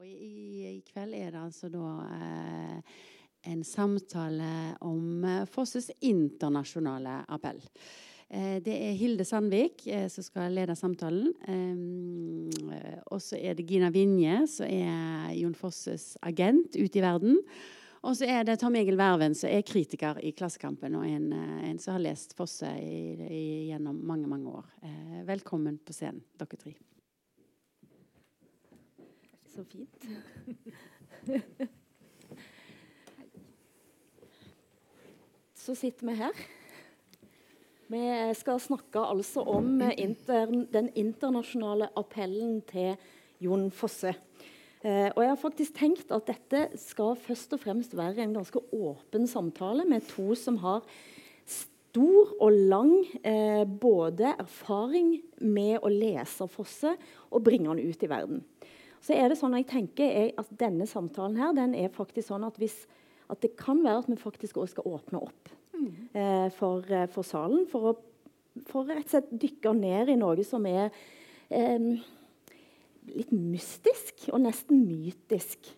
Og i, i, kveld er det altså da eh, en samtale om eh, Fosses internasjonale appell. Eh, det er Hilde Sandvik eh, som skal lede samtalen. Eh, og så er det Gina Vinje, som er Jon Fosses agent ute i verden. Og så er det Tom Egil Verven, som er kritiker i Klassekampen, og en, eh, en som har lest Fosse i, i, gjennom mange, mange år. velkommen på scenen, dere tre. Så fint. Så sitter vi her. Vi skal snakke altså om inter, den internasjonale appellen til Jon Fosse. Eh, og jeg har faktisk tenkt at dette skal først og fremst være en ganske åpen samtale med to som har stor og lang eh, både erfaring med å lese Fosse og bringe han ut i verden så er det sånn jeg tenker jeg, at denne samtalen her, den er faktisk sånn at, hvis, at det kan være at vi faktisk også skal åpne opp mm. eh, for, eh, for, salen. For å for rett og slett dykke ned i noe som er eh, litt mystisk og nesten mytisk.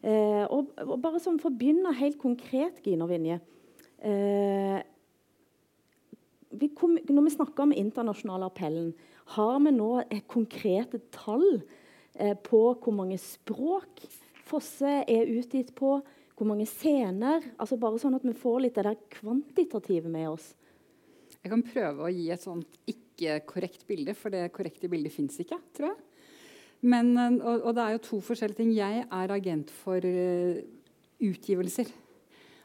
Eh, og, og, bare sånn for å begynne helt konkret, Gina Vinje eh, vi kom, Når vi snakker om internasjonale appellen, har vi nå et konkrete tall på hvor mange språk Fosse er utgitt på, hvor mange scener. altså Bare sånn at vi får litt det der kvantitative med oss. Jeg kan prøve å gi et sånt ikke-korrekt bilde, for det korrekte bildet fins ikke. tror jeg. Men, eh, og, og, det er jo to forskjellige ting. Jeg er agent for uh, utgivelser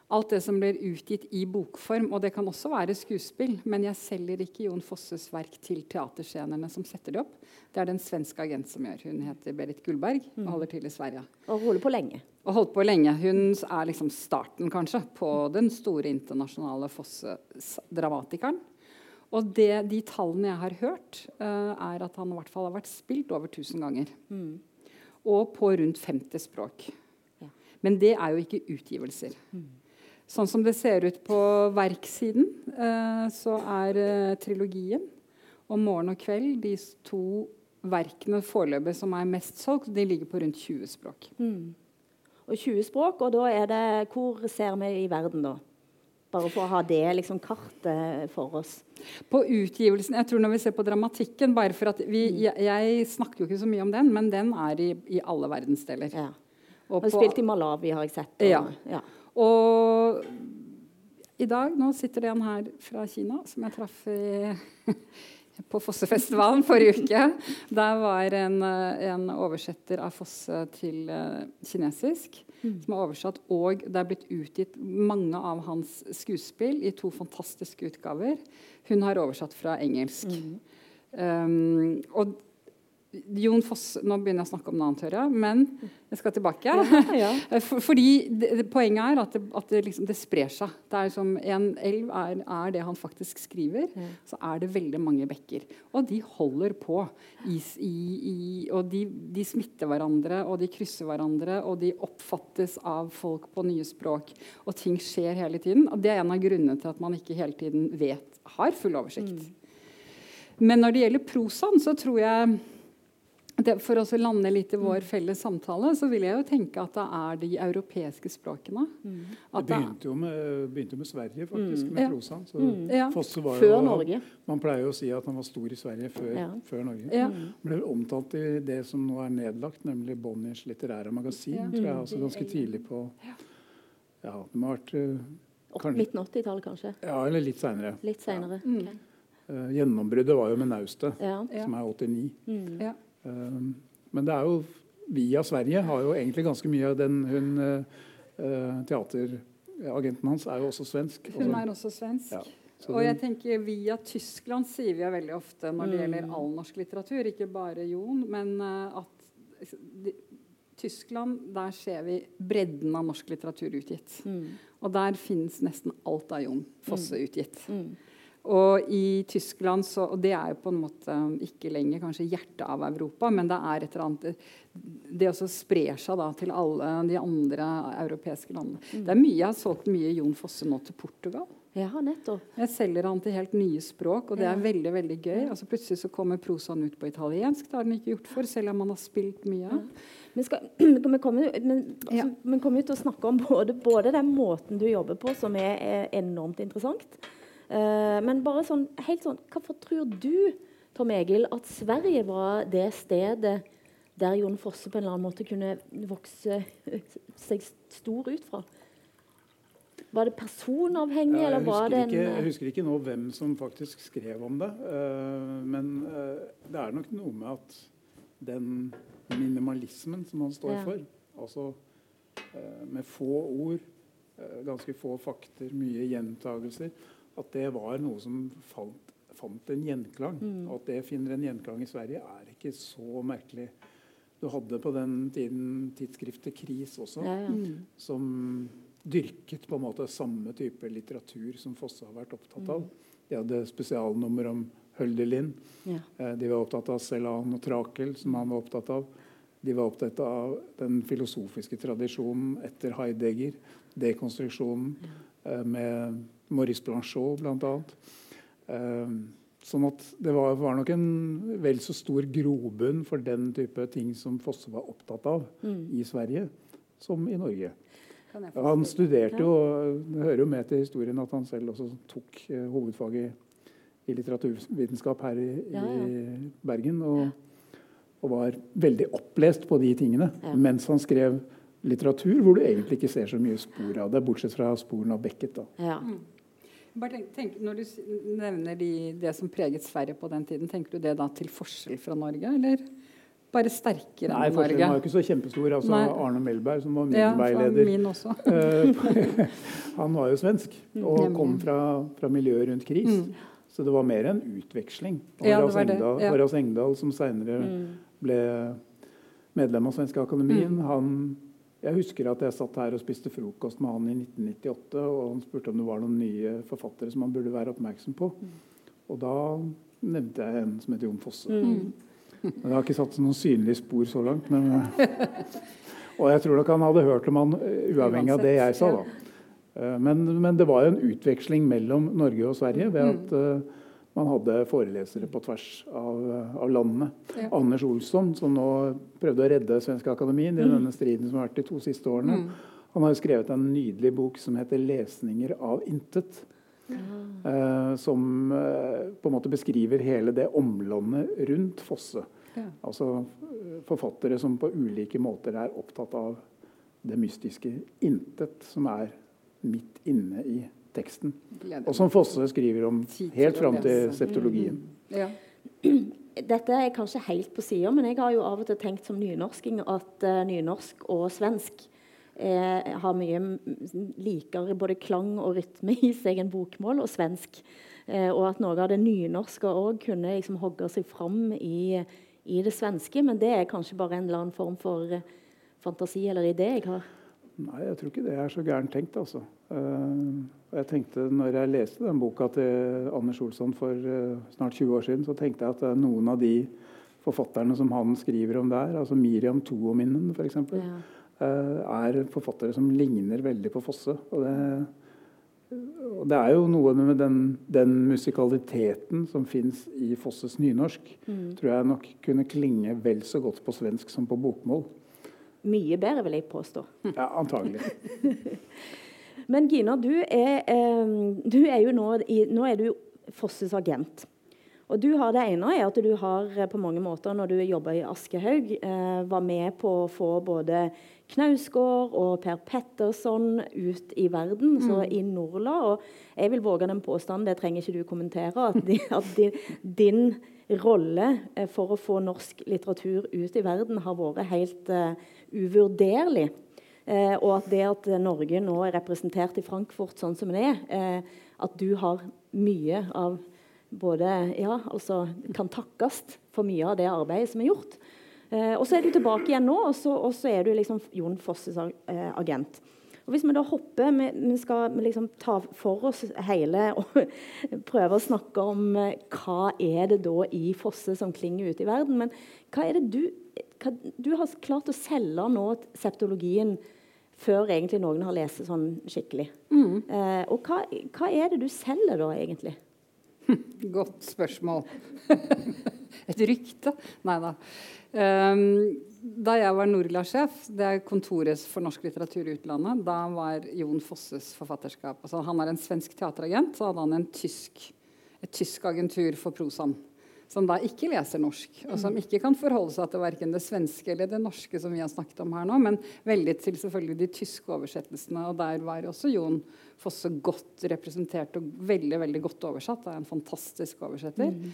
alt det som blir utgitt i bokform. Og det kan også være skuespill, men jeg selger ikke Jon Fosses verk til teaterscenene som setter det opp. Det er det en svensk agent som gjør. Hun heter Berit Gullberg og mm. holder til i Sverige. Og holder på lenge. Og holdt på lenge. Hun er liksom starten, kanskje, på den store internasjonale Fosse-dramatikeren. Og det, de tallene jeg har hørt, uh, er at han i hvert fall har vært spilt over 1000 ganger. Mm. Og på rundt 50 språk. Ja. Men det er jo ikke utgivelser. Mm. Sånn som det ser ut på verksiden, eh, så er eh, trilogien og 'Morgen og kveld' de to verkene foreløpig som er mest solgt, de ligger på rundt 20 språk. Mm. Og 20 språk, og da er det Hvor ser vi i verden, da? Bare for å ha det liksom, kartet for oss. På utgivelsen Jeg tror når vi ser på dramatikken bare for at vi, mm. jeg, jeg, snakker jo ikke så mye om den, men den er i, i alle verdensdeler. Ja. Og har spilt i Malawi, har jeg sett. Og, ja. ja. Og i dag nå sitter det en her fra Kina som jeg traff i, på Fossefestivalen forrige uke. Der var en, en oversetter av Fosse til uh, kinesisk mm. som er oversatt. Og det er blitt utgitt mange av hans skuespill i to fantastiske utgaver. Hun har oversatt fra engelsk. Mm. Um, og Jon Foss, Nå begynner jeg å snakke om noe annet, hører jeg, men jeg skal tilbake. Ja, ja. For, fordi det, det, Poenget er at det, at det, liksom, det sprer seg. Det er som En elv er, er det han faktisk skriver. Ja. Så er det veldig mange bekker. Og de holder på. I, i, i, og de, de, smitter hverandre, og de krysser hverandre, og de oppfattes av folk på nye språk. Og ting skjer hele tiden. Og det er en av grunnene til at man ikke hele tiden vet, har full oversikt. Mm. Men når det gjelder prosaen, så tror jeg det, for å lande litt i vår mm. felles samtale, så vil jeg jo tenke at det er de europeiske språkene. Mm. det begynte jo, med, begynte med, Sverige, faktisk, mm. med ja. prosaen. Så mm. ja. før jo, Norge. Man pleier jo å si at han var stor i Sverige før, ja. før Norge. Ja. Han ble omtalt i det som nå er nedlagt, nemlig Bonniers litterære magasin. tror jeg, altså Ganske tidlig på Ja, det må ha vært Midt Midten 80-tallet, kanskje? Ja, eller litt seinere. Litt senere. Okay. Uh, gjennombruddet var jo med Naustet, som er 89. Mm. Ja. Eh, men det er jo via Sverige har jo egentlig ganske mye av den hun eh, Teateragenten hans er jo også svensk. Hun er også svensk. Ja. og jeg tenker Via Tyskland sier vi jo veldig ofte når det gjelder mm. all norsk litteratur, ikke bare Jon, men uh, at de, Tyskland, der ser vi bredden av norsk litteratur utgitt. Mm. Og der finnes nesten alt av Jon Fosse mm. utgitt. Mm. Og i Tyskland så, og Det er jo på en måte ikke lenger kanskje hjertet av Europa, men det er et eller annet Det også sprer seg da til alle de andre europeiske landene. Mm. Det er mye, Jeg har solgt mye Jon Fosse nå til Portugal. Ja, nettopp. Jeg selger han til helt nye språk, og det er veldig veldig gøy. Altså Plutselig så kommer prosaen ut på italiensk. Det har den ikke gjort før, selv om man har spilt mye. Ja. Vi, skal, vi, kommer, men, altså, ja. vi kommer til å snakke om både, både, den måten du jobber på, som er, er enormt interessant. Uh, men bare sånn, helt sånn, hvorfor tror du Tom Egil, at Sverige var det stedet der Jon Fosse på en eller annen måte kunne vokse seg stor ut fra? Var det personavhengig, ja, eller var det en ikke, Jeg husker ikke nå hvem som faktisk skrev om det. Uh, men uh, det er nok noe med at den minimalismen som han står ja. for, altså uh, med få ord, ganske få fakter, mye gjentagelser, at det var noe som fant, fant en gjenklang. Mm. Og at det finner en gjenklang i Sverige, er ikke så merkelig. Du hadde på den tiden tidsskriftet Kris også, ja, ja. Mm. som dyrket på en måte samme type litteratur som Fosse har vært opptatt av. Mm. De hadde spesialnummer om Hölderlin. Ja. Eh, de var opptatt av Celan og Trakel, som han var opptatt av. De var opptatt av den filosofiske tradisjonen etter Heidegger, dekonstruksjonen ja. med Maurice Blanchot bl.a. Eh, sånn at det var, var, nok en vel så stor grobunn for den type ting som Fosse var opptatt av mm. i Sverige, som i Norge. Han studerte jo, Det hører jo med til historien at han selv også tok eh, hovedfag i litteraturvitenskap her i, ja, ja. i Bergen. Og, og, var veldig opplest på de tingene ja. mens han skrev litteratur hvor du egentlig ikke ser så mye spor av det, bortsett fra sporene av Beckett. Da. Mm. Bare tenk, tenk, når du nevner de, det som preget Sverige på den tiden, tenker du det da til forskjell fra Norge, eller? bare sterkere Nei, enn Norge. Forskjellen var jo ikke så kjempestor. Altså, Arne Melberg, som var min ja, veileder min også. Han var jo svensk og kom fra, fra miljøet rundt Kris. Mm. Så det var mer en utveksling. Horace ja, Engdahl, ja. Engdahl, som seinere mm. ble medlem av Svenske Akademien, mm. han jeg husker at jeg satt her og spiste frokost med han i 1998, og han spurte om det var noen nye forfattere som han burde være oppmerksom på. Mm. Og da nevnte jeg en som het Jon Fosse. Mm. Det har ikke satt noen synlige spor så langt. Men, og jeg tror nok han hadde hørt om han eh, uavhengig av det jeg sa. da. Eh, men, men, det var jo en utveksling mellom Norge og Sverige ved at uh, man hadde forelesere på tvers av, av landene. Ja. Anders Olsson, som nå prøvde å redde Svenske Akademien i mm. denne striden som har vært de to siste årene, mm. han har jo skrevet en nydelig bok som heter 'Lesninger av intet'. Uh, som uh, på en måte beskriver hele det omlandet rundt Fosse. Ja. Altså uh, forfattere som på ulike måter er opptatt av det mystiske intet som er midt inne i teksten. Og som Fosse skriver om helt fram til septologien. Mm. Ja. Dette er kanskje helt på sida, men jeg har jo av og til tenkt som nynorsking at nynorsk og svensk eh, har mye likere både klang og rytme i seg enn bokmål og svensk. Eh, og at noe av det nynorske òg kunne liksom hogge seg fram i, i, det svenske. Men det er kanskje bare en eller annen form for eh, fantasi eller idé jeg har. Nei, jeg tror ikke det er så gærent tenkt, altså. Uh, jeg tenkte, når jeg leste den boka til Anders Olsson for uh, snart 20 år siden, så tenkte jeg at noen av de forfatterne som han skriver om der, altså Miriam Tuominen f.eks., ja. Eh, er forfattere som ligner veldig på Fosse. Og det, og det er jo noe med den, den musikaliteten som fins i Fosses nynorsk, mm. tror jeg nok kunne klinge vel så godt på svensk som på bokmål. Mye bedre, vil jeg påstå. Ja, antagelig. Men Gina, du er, eh, du er jo nå, i, nå er du Fosses agent. Og du har Det ene er at du har eh, på mange måter, når du jobba i Aschehoug, eh, var med på å få både Knausgård og Per Petterson ut i verden, mm. så i Norla. Og jeg vil våge den påstanden, det trenger ikke du kommentere, at, de, at din, din rolle eh, for å få norsk litteratur ut i verden har vært helt uh, uvurderlig. Eh, og at det at Norge nå er representert i Frankfurt sånn som det er, eh, at du har mye av både ja, altså kan takkes for mye av det arbeidet som er gjort. Eh, og så er du tilbake igjen nå, og så, og så er du liksom Jon Fosses eh, agent. Og Hvis vi da hopper Vi, vi skal liksom ta for oss hele og prøve å snakke om eh, hva er det da i Fosse som klinger ute i verden. Men hva er det du Du har klart å selge nå septologien før egentlig noen har lest sånn skikkelig. Mm. Eh, og hva, hva, er det du selger da, egentlig? Godt spørsmål. Et rykte? Nei da. Um, da jeg var Norla-sjef, det er kontoret for norsk litteratur i utlandet, da var Jon Fosses forfatterskap altså, Han er en svensk teateragent, så hadde han tysk, et tysk agentur for prosaen som da ikke leser norsk, og som ikke kan forholde seg til verken det svenske eller det norske som vi har snakket om her nå, men veldig til selvfølgelig de tyske oversettelsene. Og der var også Jon Fosse godt representert og veldig veldig godt oversatt. Det er en fantastisk oversetter. Mm.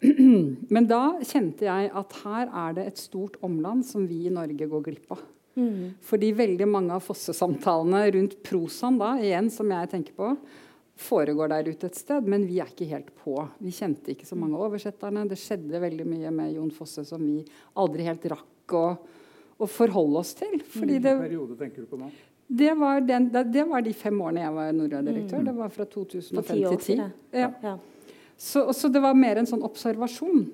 Men da kjente jeg at her er det et stort omland som vi i Norge går glipp av. Mm. Fordi veldig mange av Fosse-samtalene rundt prosaen da, igjen som jeg tenker på, foregår der ute et sted, men vi er ikke helt på. Vi kjente ikke så mange oversetterne. Det skjedde veldig mye med Jon Fosse som vi aldri helt rakk å, å forholde oss til. Fordi det, periode tenker du på nå? Det var, den, det var de fem årene jeg var Norad-direktør. Mm. Det var fra 2005 til 2010. Ja. Ja. Så, så, det var mer en sånn observasjon.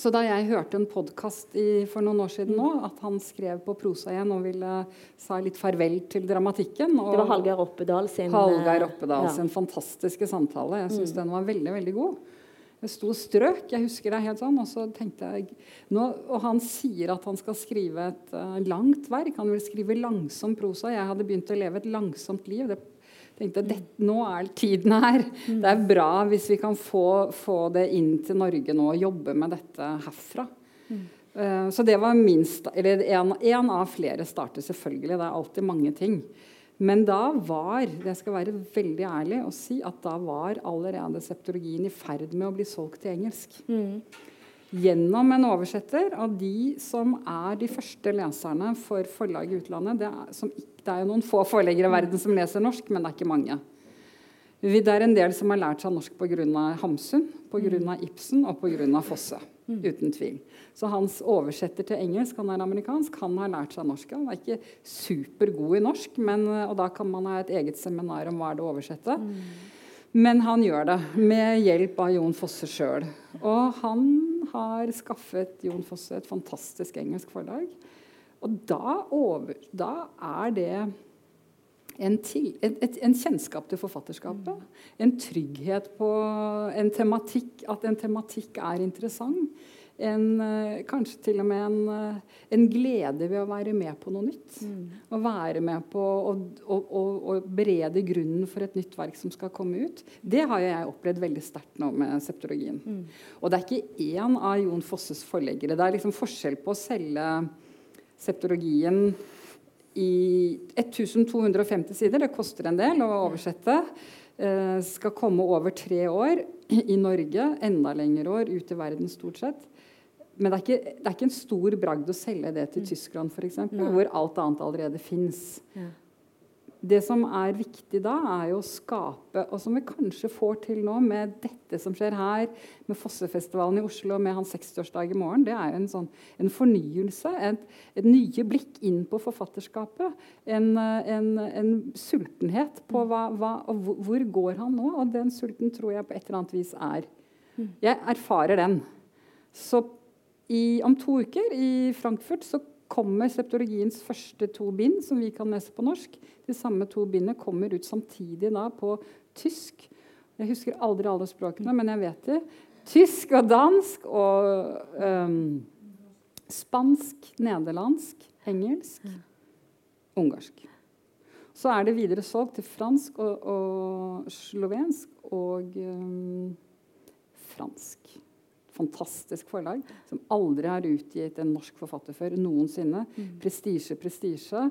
Så da jeg hørte en podkast for noen år siden nå, at han skrev på prosa igjen og ville sa litt farvel til dramatikken Det var Hallgeir Oppedal sin Hallgeir Oppedal ja. sin fantastiske samtale. Jeg syns mm. den var veldig, veldig god. Det sto strøk. Jeg husker det helt sånn. Og så tenkte jeg nå, Og han sier at han skal skrive et uh, langt verk. Han vil skrive langsom prosa. Jeg hadde begynt å leve et langsomt liv. Det tenkte at nå er tiden her. Det er bra hvis vi kan få, få, det inn til Norge nå og jobbe med dette herfra. Mm. Uh, så det var minst, eller en, en, av flere starter, selvfølgelig. Det er alltid mange ting. Men da var jeg skal være veldig ærlig og si at da var allerede septologien i ferd med å bli solgt til engelsk. Mm. Gjennom en oversetter. Og de som er de første leserne for forlag i utlandet, det er, som ikke det er jo noen få forleggere i verden som leser norsk, men det er ikke mange. Det er en del som har lært seg norsk pga. Hamsun, pga. Ibsen og pga. Fosse. Uten tvil. Så hans oversetter til engelsk, han er amerikansk, han har lært seg norsk. Han er ikke supergod i norsk, men, og da kan man ha et eget seminar om hva er det å oversette. Men han gjør det med hjelp av Jon Fosse sjøl. Og han har skaffet Jon Fosse et fantastisk engelsk forlag. Og da, over, da er det en, til, et, en, kjennskap til forfatterskapet. En trygghet på en tematikk, at en tematikk er interessant. En, eh, kanskje til og med en, eh, en, glede ved å være med på noe nytt. Mm. Å være med på å, å, å, å, berede grunnen for et nytt verk som skal komme ut. Det har jeg opplevd veldig sterkt nå med septologien. Mm. Og det er ikke én av Jon Fosses forleggere. Det er liksom forskjell på å selge septologien i 1250 sider. Det koster en del å oversette. Eh, skal komme over tre år i Norge, enda lengre år ut i verden stort sett. Men det er, ikke, det er ikke en stor bragd å selge det til mm. Tyskland, f.eks., hvor alt annet allerede fins. Det som er viktig da, er jo å skape, og som vi kanskje får til nå med dette som skjer her, med Fossefestivalen i Oslo med hans 60-årsdag i morgen, det er jo en, sånn, en fornyelse. Et, et, nye blikk inn på forfatterskapet. En, en, en sultenhet på hva, hva, og hvor går han nå? Og den sulten tror jeg på et eller annet vis er. Jeg erfarer den. Så i, om to uker i Frankfurt så kommer septologiens første to bind, som vi kan lese på norsk. De samme to bindene kommer ut samtidig da på tysk. Jeg husker aldri alle språkene, men jeg vet det. Tysk og dansk og um, spansk, nederlandsk, engelsk, ungarsk. Så er det videre solgt til fransk og, og slovensk og um, fransk fantastisk forlag som aldri har utgitt en norsk forfatter før noensinne. Mm. Prestisje, prestisje.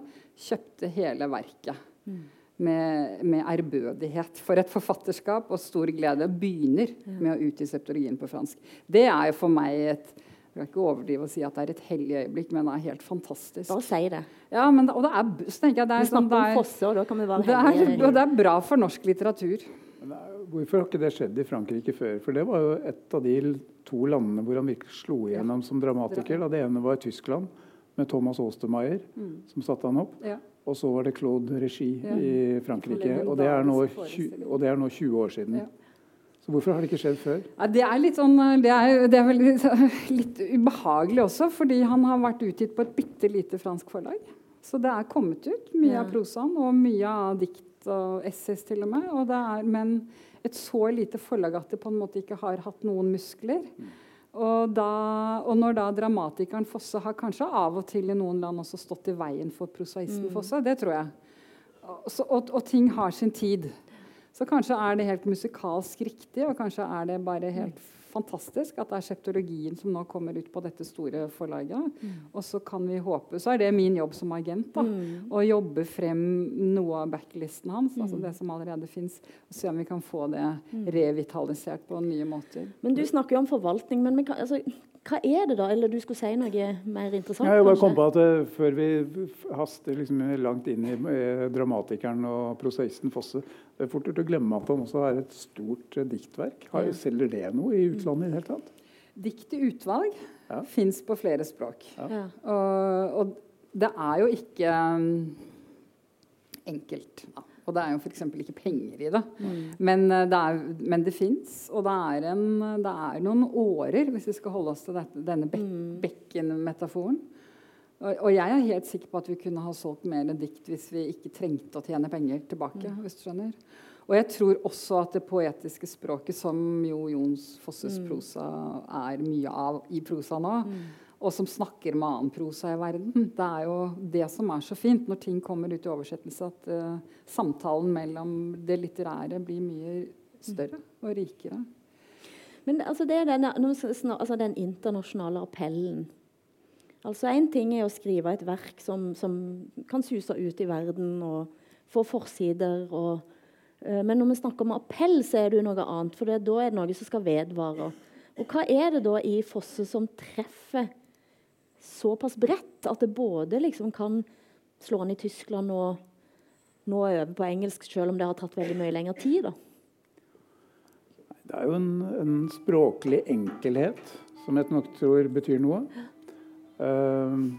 Kjøpte hele verket. Mm. Med, med, ærbødighet for et forfatterskap og stor glede. Begynner ja. med å utgi septologien på fransk. Det er jo for meg et jeg skal ikke overdrive og si at det er et hellig øyeblikk, men det er helt fantastisk. Bare si det. Ja, men, og det er, så tenker jeg, det er, sånn, det er, Fosse, og da kan vi være det er, det er bra for norsk litteratur. Hvorfor har ikke det skjedd i Frankrike før? For det var jo et av de to landene hvor han virkelig slo igjennom som dramatiker. Det ene var Tyskland, med Thomas Ostermeier, mm. som satte han opp. Ja. Og så var det Claude Regi ja. i Frankrike. Og det, nå, og det, er nå, 20 år siden. Ja. Så hvorfor har det ikke skjedd før? det er litt sånn, det er, det er veldig, litt ubehagelig også, fordi han har vært utgitt på et bitte lite fransk forlag. Så det er kommet ut mye av prosaen, og mye av dikt og essays til og med. Og er, men et så lite forlag at det på en måte ikke har hatt noen muskler. Og, da, og, når da dramatikeren Fosse har kanskje av og til i noen land også stått i veien for prosaisten mm. Fosse, det tror jeg. Og, og, og, ting har sin tid. Så kanskje er det helt musikalsk riktig, og kanskje er det bare helt fantastisk at det er septologien som nå kommer ut på dette store forlaget. Mm. Og så kan vi håpe Så er det min jobb som agent. da, mm. Å jobbe frem noe av backlisten hans, altså mm. altså det som allerede fins, og se om vi kan få det mm. revitalisert på nye måter. Men Du snakker jo om forvaltning. men kan, altså, hva er det, da? Eller du skulle si noe mer interessant? Ja, jeg bare kom på at uh, Før vi haster liksom langt inn i uh, dramatikeren og prosaisten Fosse Det er fort gjort å glemme at han også har et stort uh, diktverk. Har, ja. Selger det noe i utlandet i det hele tatt? Dikt i utvalg ja. fins på flere språk. Ja. Og, og, det er jo ikke um, enkelt. Da. Og det er jo f.eks. ikke penger i det. Mm. Men, eh, det er, men det fins. Og det er, en, det er, noen årer, hvis vi skal holde oss til dette, denne bek mm. bekkenmetaforen. Og, og, jeg er helt sikker på at vi kunne ha solgt mer dikt hvis vi ikke trengte å tjene penger tilbake. Mm. hvis du skjønner. Og jeg tror også at det poetiske språket, som jo Jons Fosses mm. prosa er mye av i prosa nå, mm og som snakker med annen prosa i verden. Det er jo det som er så fint når ting kommer ut i oversettelse, at uh, samtalen mellom det litterære blir mye større og rikere. Men altså, det er denne, altså den internasjonale appellen. Altså Én ting er å skrive et verk som, som, kan suse ut i verden og få forsider. Og, uh, men når vi snakker om appell, så er det jo noe annet. For det, da er det noe som skal vedvare. Og hva er det da i Fosse som treffer såpass bredt at det både liksom kan slå an i Tyskland og nå over på engelsk, selv om det har tatt veldig mye lengre tid? da? Det er jo en, en språklig enkelhet som jeg nok tror betyr noe. Uh,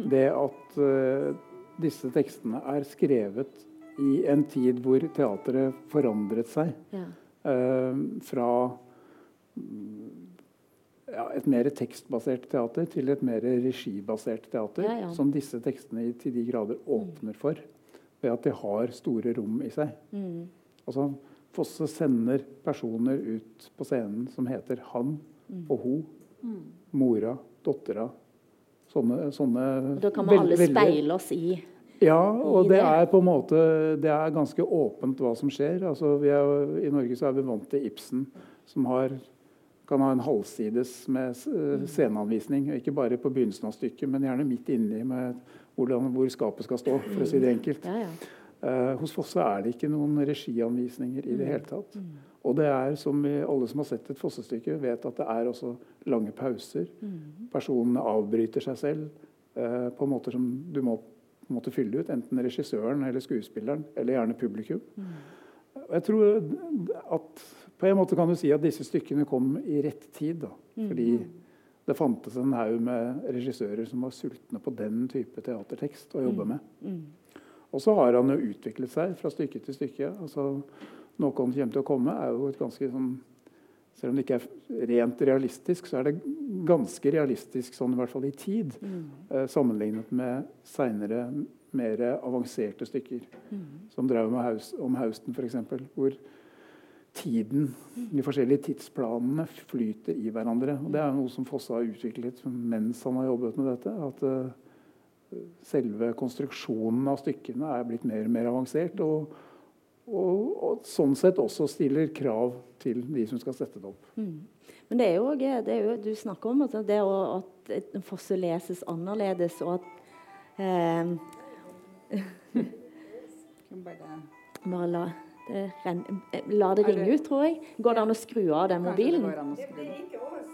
det at uh, disse tekstene er skrevet i en tid hvor teatret forandret seg. Ja. Uh, fra et mer tekstbasert teater til et mer regibasert teater. Ja, ja. Som disse tekstene til de grader åpner for. Ved at de har store rom i seg. Mm. Altså, Fosse sender personer ut på scenen som heter han mm. og hun. Mm. Mora, dattera. Sånne, sånne Da kan vi alle speile oss i ja, og det er på en måte Det er ganske åpent hva som skjer. Altså, er, I Norge så er vi vant til Ibsen, som har kan ha en halvsides med eh, sceneanvisning. Ikke bare på begynnelsen av stykket, men gjerne midt inni med hvordan, hvor skapet skal stå, for å si det enkelt. Ja, ja. Uh, hos Fosse er det ikke noen regianvisninger i det hele tatt. Mm. Og det er, som vi, alle som har sett et Fosse-stykke, vet at det er også lange pauser. Mm. Personene avbryter seg selv uh, på måter som du må måte fylle ut. Enten regissøren eller skuespilleren, eller gjerne publikum. Mm. Jeg tror at på en måte kan du si at disse stykkene kom i rett tid. Da. Mm. Fordi det fantes en haug med regissører som var sultne på den type teatertekst å jobbe mm. med. Mm. Og så har han jo utviklet seg fra stykke til stykke. Altså, 'Noen kommer til å komme' er jo et ganske sånn Selv om det ikke er rent realistisk, så er det ganske realistisk sånn i hvert fall i tid. Mm. Sammenlignet med seinere, mer avanserte stykker. Mm. Som 'Draum om Hausten', f.eks. Hvor tiden, de forskjellige tidsplanene flyter i hverandre. Og det er noe som Fosse har utviklet mens han har jobbet med dette. At uh, selve konstruksjonen av stykkene er blitt mer og mer avansert. Og, og, og, sånn sett også stiller krav til de som skal sette det opp. Mm. Men det er jo, det er jo, du snakker om altså, det at Fosse leses annerledes, og at eh, Bare la det la det ringe ut, tror jeg. Går det an å skru av den mobilen? Det blir ikke oss.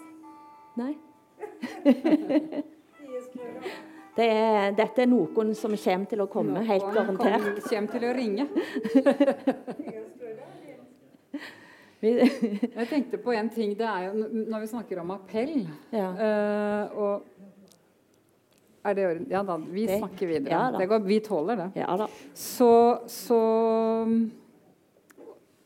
Nei. Det er, dette er noen som kommer til å komme, helt garantert. Kommer til å ringe. Jeg tenkte på en ting. Det er jo når vi snakker om appell ja. uh, og er det Ja da, vi snakker videre. Ja, da. Går, vi tåler det. Ja, så, så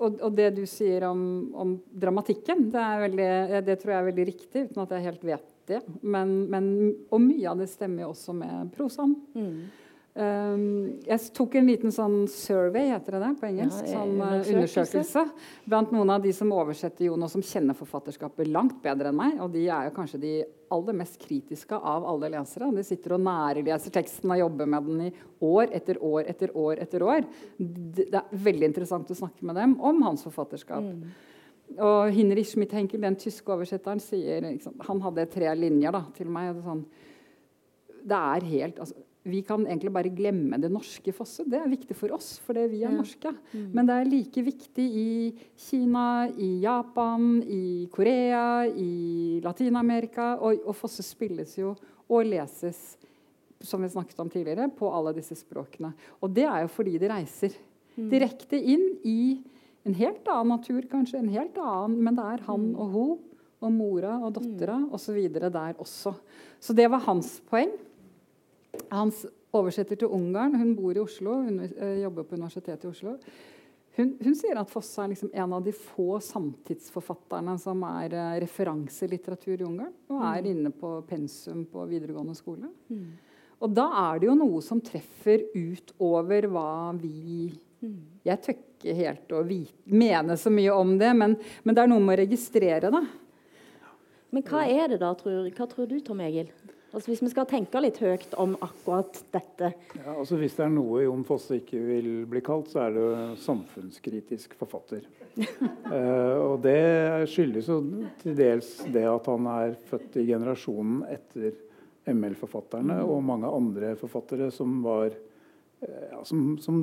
og, og, det du sier om, om dramatikken, det, veldig, det, tror jeg er veldig riktig, uten at jeg helt vet det. Men, men, og mye av det stemmer jo også med prosaen. Mm. Um, jeg tok en liten sånn survey, heter det det på engelsk? Ja, sånn uh, undersøkelse blant noen av de som oversetter Jon, og som kjenner forfatterskapet langt bedre enn meg. Og de er jo kanskje de aller mest kritiske av alle lesere. De sitter og nærleser teksten og jobber med den i år etter år etter år etter år. Det er veldig interessant å snakke med dem om hans forfatterskap. Mm. Og Hinrich Schmidt-Henkel, den tyske oversetteren, sier liksom, Han hadde tre linjer da, til meg. Sånn, det er helt altså, vi kan egentlig bare glemme det norske fosset. Det er viktig for oss, fordi vi er norske. Mm. Men det er like viktig i Kina, i Japan, i Korea, i Latin-Amerika. Og, og fosset spilles jo og leses, som vi snakket om tidligere, på alle disse språkene. Og det er jo fordi de reiser mm. direkte inn i en helt annen natur, kanskje. en helt annen, Men det er han mm. og hun og mora og dattera mm. osv. der også. Så det var hans poeng. Hans oversetter til Ungarn, hun bor i Oslo, hun eh, jobber på Universitetet i Oslo. Hun, hun sier at Fosse er liksom en av de få samtidsforfatterne som er uh, referanselitteratur i Ungarn, og er mm. inne på pensum på videregående skole. Mm. Og da er det jo noe som treffer utover hva vi mm. Jeg tør ikke helt å vite, mene så mye om det, men, men, det er noe med å registrere det. Men hva er det da, tror, hva tror du, Tom Egil? Altså Hvis vi skal tenke litt høyt om akkurat dette. Ja, altså Hvis det er noe Jon Fosse ikke vil bli kalt, så er det samfunnskritisk forfatter. uh, og det skyldes jo til dels det at han er født i generasjonen etter ML-forfatterne og mange andre forfattere som var uh, ja, som, som,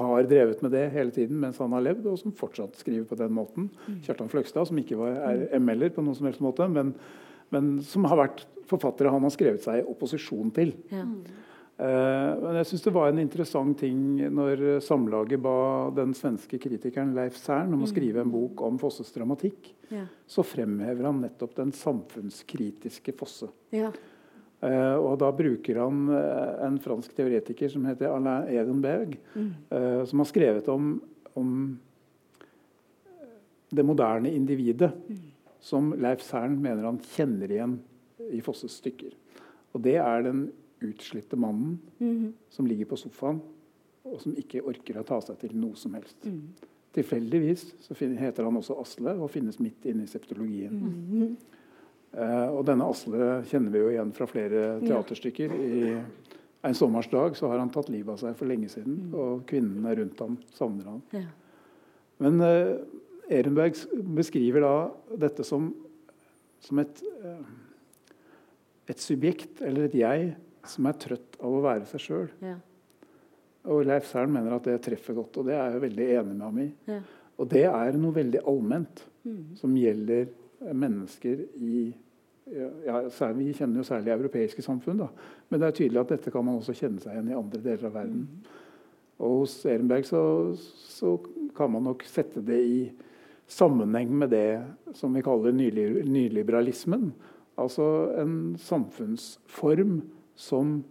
har drevet med det hele tiden mens han har levd, og som fortsatt skriver på den måten. Mm. Kjartan Fløgstad, som ikke var, er ML-er på noen som helst måte, men men som har vært forfattere han har skrevet seg i opposisjon til. Ja. Uh, men jeg synes det var en interessant ting når Samlaget ba den svenske kritikeren Leif Cern om å mm. skrive en bok om Fosses dramatikk. Ja. Så fremhever han nettopp den samfunnskritiske Fosse. Ja. Uh, og da bruker han uh, en fransk teoretiker som heter Alain Ehrenberg, mm. som har skrevet om, om det moderne individet. Mm som Leif Cern mener han kjenner igjen i Fosses stykker. Og det er den utslitte mannen mm -hmm. som ligger på sofaen, og som ikke orker å ta seg til noe som helst. Mm. Tilfeldigvis så heter han også Asle og finnes midt inne i septologien. Mm -hmm. uh, og denne Asle kjenner vi jo igjen fra flere teaterstykker. I En sommers dag så har han tatt livet av seg for lenge siden, mm. og kvinnene rundt ham savner han. Ja. Men uh, Ehrenberg beskriver da dette som, som et, eh, et, subjekt, eller et jeg, som er trøtt av å være seg sjøl. Ja. Og Leif Sern mener at det treffer godt, og det er jeg veldig enig med ham i. Ja. Og det er noe veldig allment mm. som gjelder mennesker i ja, Vi kjenner jo særlig europeiske samfunn, da. men det er tydelig at dette kan man også kjenne seg igjen i andre deler av verden. Mm. Og hos Ehrenberg så, så, kan man nok sette det i sammenheng med det som vi kaller nyliberalismen. Altså en samfunnsform som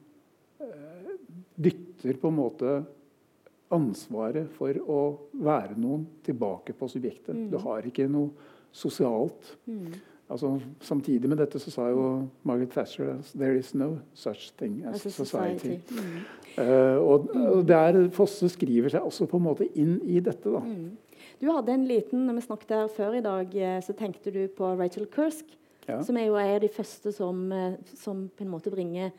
eh, dytter på en måte ansvaret for å være noen tilbake på subjektet. Mm. Du har ikke noe sosialt. Mm. Altså, samtidig med dette så sa jo Margaret Thatcher there is no such thing as, as society. society. Mm. Uh, og, og, der Fosse skriver seg også på en måte inn i dette. da. Du hadde en liten, når vi snakket her før i dag, eh, så tenkte du på Rachel Kursk. Ja. Som er jo en av de første som, eh, som på en måte bringer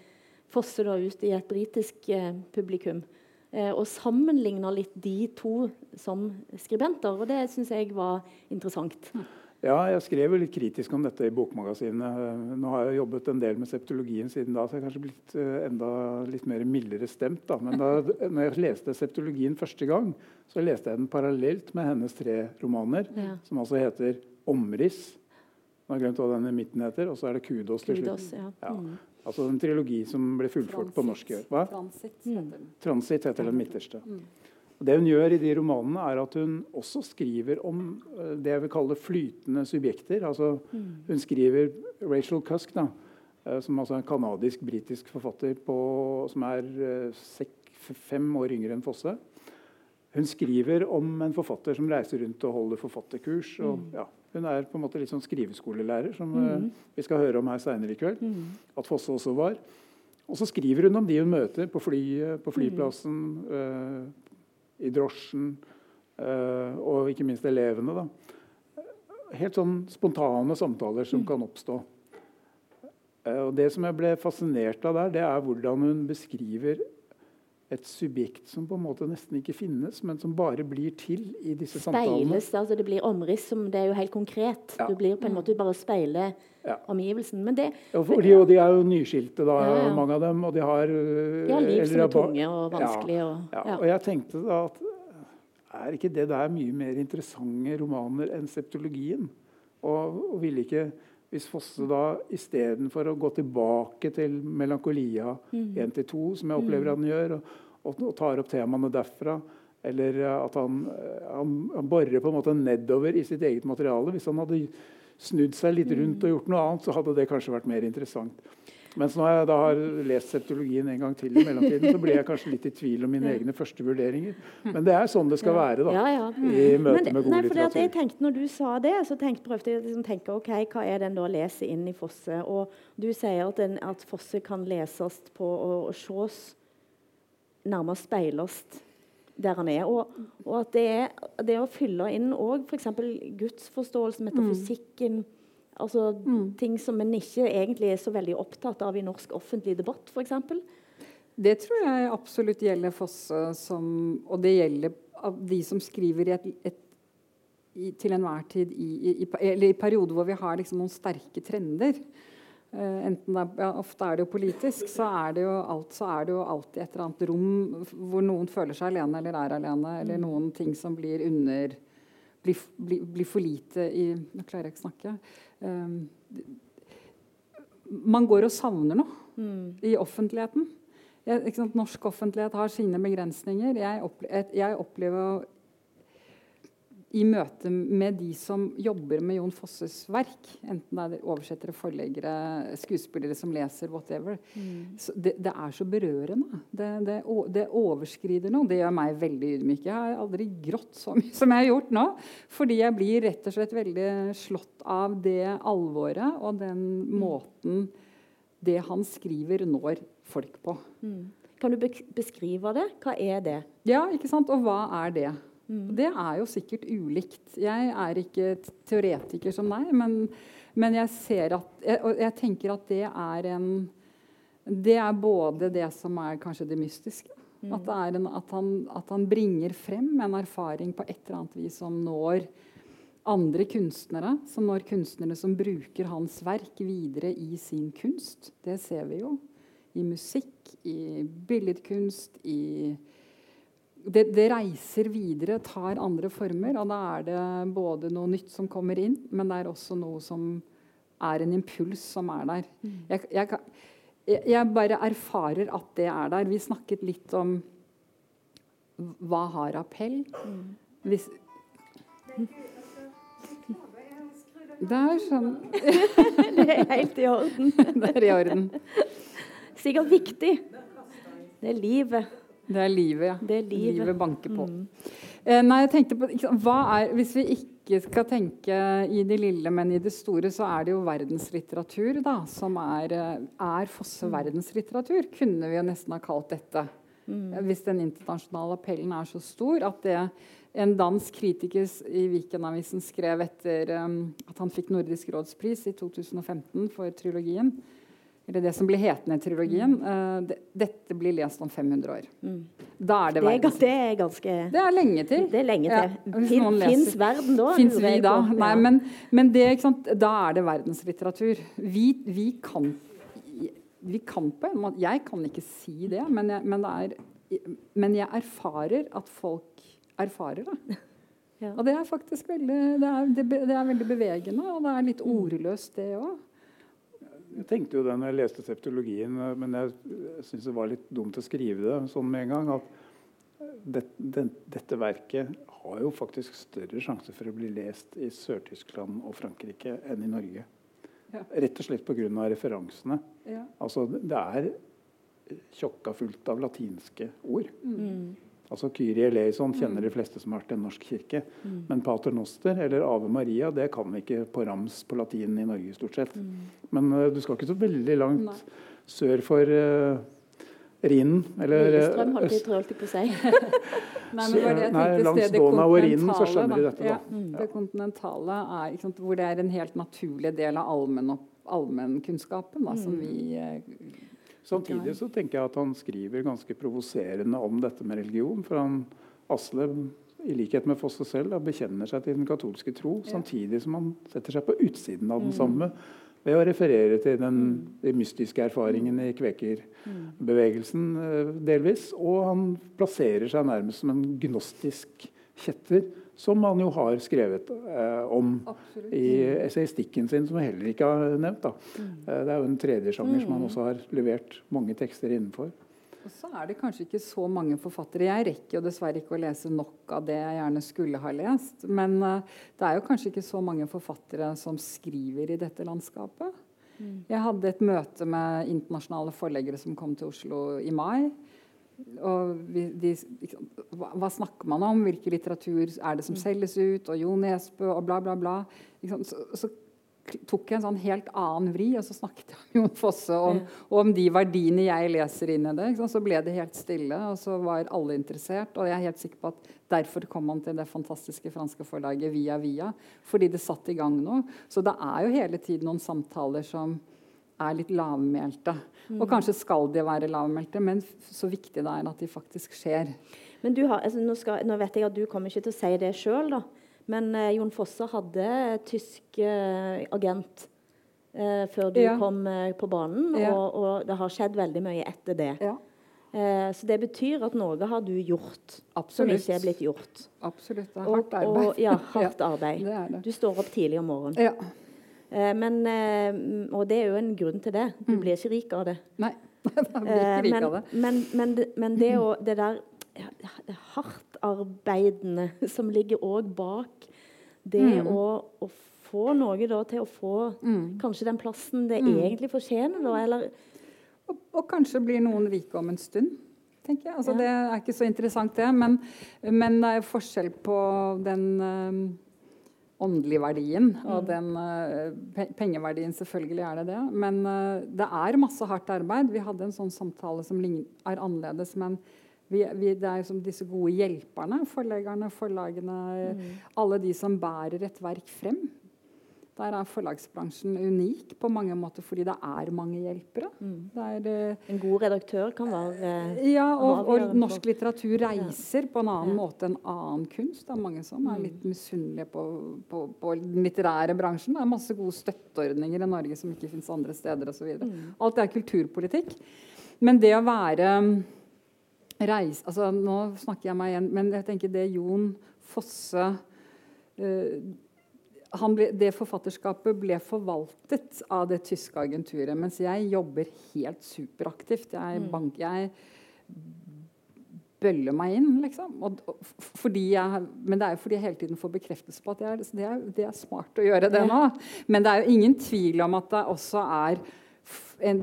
Fosse da ut i et britisk eh, publikum. Eh, og sammenligner litt de to som skribenter. Og det syns jeg var interessant. Ja, jeg skrev jo litt kritisk om dette i Bokmagasinet. Nå har jeg jobbet en del med septologien siden da, så jeg har kanskje blitt uh, enda litt mer mildere stemt. Da. Men da når jeg leste septologien første gang, så leste jeg den parallelt med hennes tre romaner, ja. som altså heter 'Omriss'. Nå har jeg glemt hva den i midten heter. Og så er det 'Kudos' til slutt. Ja. Ja. Mm. Altså en trilogi som ble fullført på norsk. Hva? Transit, mm. Transit heter den midterste. Mm. Det hun gjør i de romanene, er at hun også skriver om eh, det jeg vil kalle flytende subjekter. Altså, mm. hun skriver Rachel Cusk, da, eh, som altså er en kanadisk-britisk forfatter på, som er eh, fem år yngre enn Fosse. Hun skriver om en forfatter som reiser rundt og holder forfatterkurs. Og, mm. ja, hun er på en måte litt sånn skriveskolelærer, som mm. vi skal høre om her seinere i kveld. Mm. At Fosse også var. Og så skriver hun om de hun møter på flyet, på flyplassen, i drosjen, uh, og ikke minst elevene. Da. Helt sånn spontane samtaler som mm. kan oppstå. Uh, og Det som jeg ble fascinert av der, det er hvordan hun beskriver et subjekt som på en måte nesten ikke finnes, men som bare blir til i disse samtalene. Speiles, altså Det blir omriss, som det er jo helt konkret. Ja. Du blir på en måte bare speiler ja. omgivelsen. Men det, ja, for de, og de er jo nyskilte, da, mange av dem. Og de har De har liv som er tunge og vanskelige. Og, og jeg tenkte da at er ikke det der mye mer interessante romaner enn septologien? Og, og ville ikke hvis Fosse da istedenfor å gå tilbake til melankolia 1-2, mm. som jeg opplever han gjør, og, og, og tar opp temaene derfra, eller at han, han, han, borer på en måte nedover i sitt eget materiale. Hvis han hadde snudd seg litt rundt og gjort noe annet, så hadde det kanskje vært mer interessant. Mens når jeg da har lest septologien en gang til, i mellomtiden, så blir jeg kanskje litt i tvil om mine egne første vurderinger. Men det er sånn det skal være da, ja, ja. i møte med god nei, litteratur. Jeg tenkte, når du sa det, så tenkte, prøvde jeg å liksom tenke ok, hva er den en da leser inn i Fosse. Og du sier at, den, at Fosse kan leses på og, og ses nærmest speiles der han er. Og, og at det, er, det å fylle inn òg f.eks. gudsforståelsen, metafysikken mm Altså mm. Ting som en ikke egentlig er så veldig opptatt av i norsk offentlig debatt, f.eks. Det tror jeg absolutt gjelder Fosse, som, og det gjelder av de som skriver i et, et i, til enhver tid i, i, eller i perioder hvor vi har liksom noen sterke trender. Uh, enten er, ja, ofte er det jo politisk, så er det jo, alt, så er det jo alltid et eller annet rom hvor noen føler seg alene eller er alene, eller mm. noen ting som blir under blir, blir, blir for lite i Nå klarer jeg ikke å snakke. Um, man går og savner noe mm. i offentligheten. Jeg, Norsk offentlighet har sine begrensninger. Jeg, opplever, jeg opplever i møte med de som jobber med Jon Fosses verk, enten det er oversettere, forleggere, skuespillere som leser, whatever mm. det, det, er så berørende. Det, det, det, overskrider noe. Det gjør meg veldig ydmyk. Jeg har aldri grått så mye som jeg har gjort nå. Fordi jeg blir rett og slett veldig slått av det alvoret og den mm. måten det han skriver, når folk på. Mm. Kan du beskrive det? Hva er det? Ja, ikke sant? Og hva er det? Mm. Det er jo sikkert ulikt. Jeg er ikke teoretiker som deg, men, men jeg, ser at, jeg, jeg, tenker at det er en Det er både det som er kanskje det mystiske. Mm. At, det en, at, han, at, han, bringer frem en erfaring på et eller annet vis som når andre kunstnere. Som når kunstnere som bruker hans verk videre i sin kunst. Det ser vi jo. I musikk, i billedkunst, i det, det, reiser videre, tar andre former. Og da er det både noe nytt som kommer inn, men det er også noe som er en impuls som er der. Mm. Jeg, jeg, jeg, bare erfarer at det er der. Vi snakket litt om hva har appell? Mm. Hvis, det er sånn Det er helt i orden. det er i orden. Sikkert viktig. Det er livet. Det er livet, ja. Det er livet. livet banker på. Mm. Eh, nei, jeg tenkte på, hva er, Hvis vi ikke skal tenke i det lille, men i det store, så er det jo verdenslitteratur da, som er, eh, er Fosse mm. verdenslitteratur. Kunne vi jo nesten ha kalt dette. Mm. Hvis den internasjonale appellen er så stor at det en dansk kritiker i Viken-avisen skrev etter um, at han fikk Nordisk rådspris i 2015 for trilogien, eller det som blir hetende trilogien. Uh, det, dette blir lest om 500 år. Mm. Da er det, det, er, det er ganske Det er lenge til. Det er lenge til. Ja, Fins verden da? Fins vi da? Nei, men, men det, da er det verdenslitteratur. Vi, vi, kan, vi kan på en måte Jeg kan ikke si det, men jeg, men er, men jeg erfarer at folk erfarer det. Ja. Og det er faktisk veldig, det er, det er veldig bevegende, og det er litt mm. ordløst, det òg. Jeg tenkte jo det når jeg leste septologien, men jeg syns det var litt dumt å skrive det sånn med en gang. at det, det, dette verket har jo faktisk større sjanse for å bli lest i Sør-Tyskland og Frankrike enn i Norge. Ja. Rett og slett pga. referansene. Ja. Altså, det er tjokka fullt av latinske ord. Mm. Altså Kyrie eleison kjenner de fleste som har vært i en norsk kirke. Mm. Men Pater Noster eller Ave Maria det kan vi ikke på rams på latin i Norge. stort sett. Mm. Men uh, du skal ikke så veldig langt Nei. sør for uh, Rhinen. Eller Lillestrøm, holdt jeg, holdt jeg på å si. Nei, men det Nei, langs Dona og Rhinen så skjønner de dette. Da. Ja, mm. Det kontinentale er sant, hvor det er en helt naturlig del av allmennkunnskapen mm. som vi uh, Samtidig så tenker jeg at han skriver ganske provoserende om dette med religion. For han, Asle, i likhet med Fosse selv, da, bekjenner seg til den katolske tro, ja. samtidig som han setter seg på utsiden av den mm. samme ved å referere til den, mm. de mystiske erfaringene i kvekerbevegelsen eh, delvis. Og han plasserer seg nærmest som en gnostisk kjetter som han jo har skrevet eh, om Absolutt. i essayistikken sin, som jeg heller ikke har nevnt. Mm. Eh, det er jo en tredje sjanger mm. som han mm. også har levert mange tekster innenfor. Og så er det kanskje ikke så mange forfattere. Jeg rekker jo dessverre ikke å lese nok av det jeg gjerne skulle ha lest. Men uh, det er jo kanskje ikke så mange forfattere som skriver i dette landskapet. Mm. Jeg hadde et møte med internasjonale forleggere som kom til Oslo i mai. Vi, de, hva, hva, snakker man om? Hvilken litteratur er det som mm. selges ut? Og Jo Nesbø og bla, bla, bla. Så, så, tok jeg en sånn helt annen vri, og så snakket jeg med Jon Fosse om, og om de verdiene jeg leser inn i det. Så ble det helt stille, og så var alle interessert. Og jeg er helt sikker på at derfor kom han til det fantastiske franske forlaget Via Via. Fordi det satte i gang noe. Så det er jo hele tiden noen samtaler som er litt lavmælte. Mm. Og kanskje skal de være lavmælte, men så viktig det er at de faktisk skjer. Men har, altså, nå, skal, nå, vet jeg at du kommer ikke til å si det sjøl, men eh, Jon Fosse hadde tysk eh, agent eh, før du ja. kom på banen, ja. og, og, det har skjedd veldig mye etter det. Ja. så det betyr at noe har du gjort Absolutt. som ikke er blitt gjort. Absolutt. Det er hardt arbeid. Og, ja, hardt arbeid. Det det. Du står opp tidlig om morgenen. Ja. Eh, men, eh, og det er jo en grunn til det. Du mm. blir ikke rik av det. Nei, du blir ikke rik men, av det. Men, men, men det, å, det der det hardtarbeidende som ligger òg bak det mm. å, å, få noe da, til å få mm. kanskje den plassen det mm. egentlig fortjener, da, eller og, og, kanskje blir noen rike om en stund. tenker jeg. Altså, ja. Det er ikke så interessant, det. Men, men det er forskjell på den åndelige verdien. Og mm. den uh, pengeverdien, selvfølgelig er det det. Men uh, det er masse hardt arbeid. Vi hadde en sånn samtale som er annerledes, men vi, vi, det er som disse gode hjelperne. Forleggerne, forlagene. Mm. Alle de som bærer et verk frem. Der er forlagsbransjen unik på mange måter fordi det er mange hjelpere. Mm. Er, uh, en god redaktør kan være uh, Ja, og, og norsk litteratur reiser ja. på en annen ja. måte enn annen kunst. Det er mange som er mm. litt misunnelige på, på, på, den litterære bransjen. Det er masse gode støtteordninger i Norge som ikke fins andre steder osv. Mm. Alt det er kulturpolitikk. Men det å være mm, reis, altså Nå snakker jeg meg igjen, men jeg tenker det Jon Fosse uh, ble, det forfatterskapet ble forvaltet av det tyske agenturet, mens jeg jobber helt superaktivt. Jeg, mm. bank, jeg bøller meg inn, liksom. Og, jeg, men det er jo fordi jeg hele tiden får bekreftelse på at er, det er, det er smart å gjøre det nå. Men det er jo ingen tvil om at det også er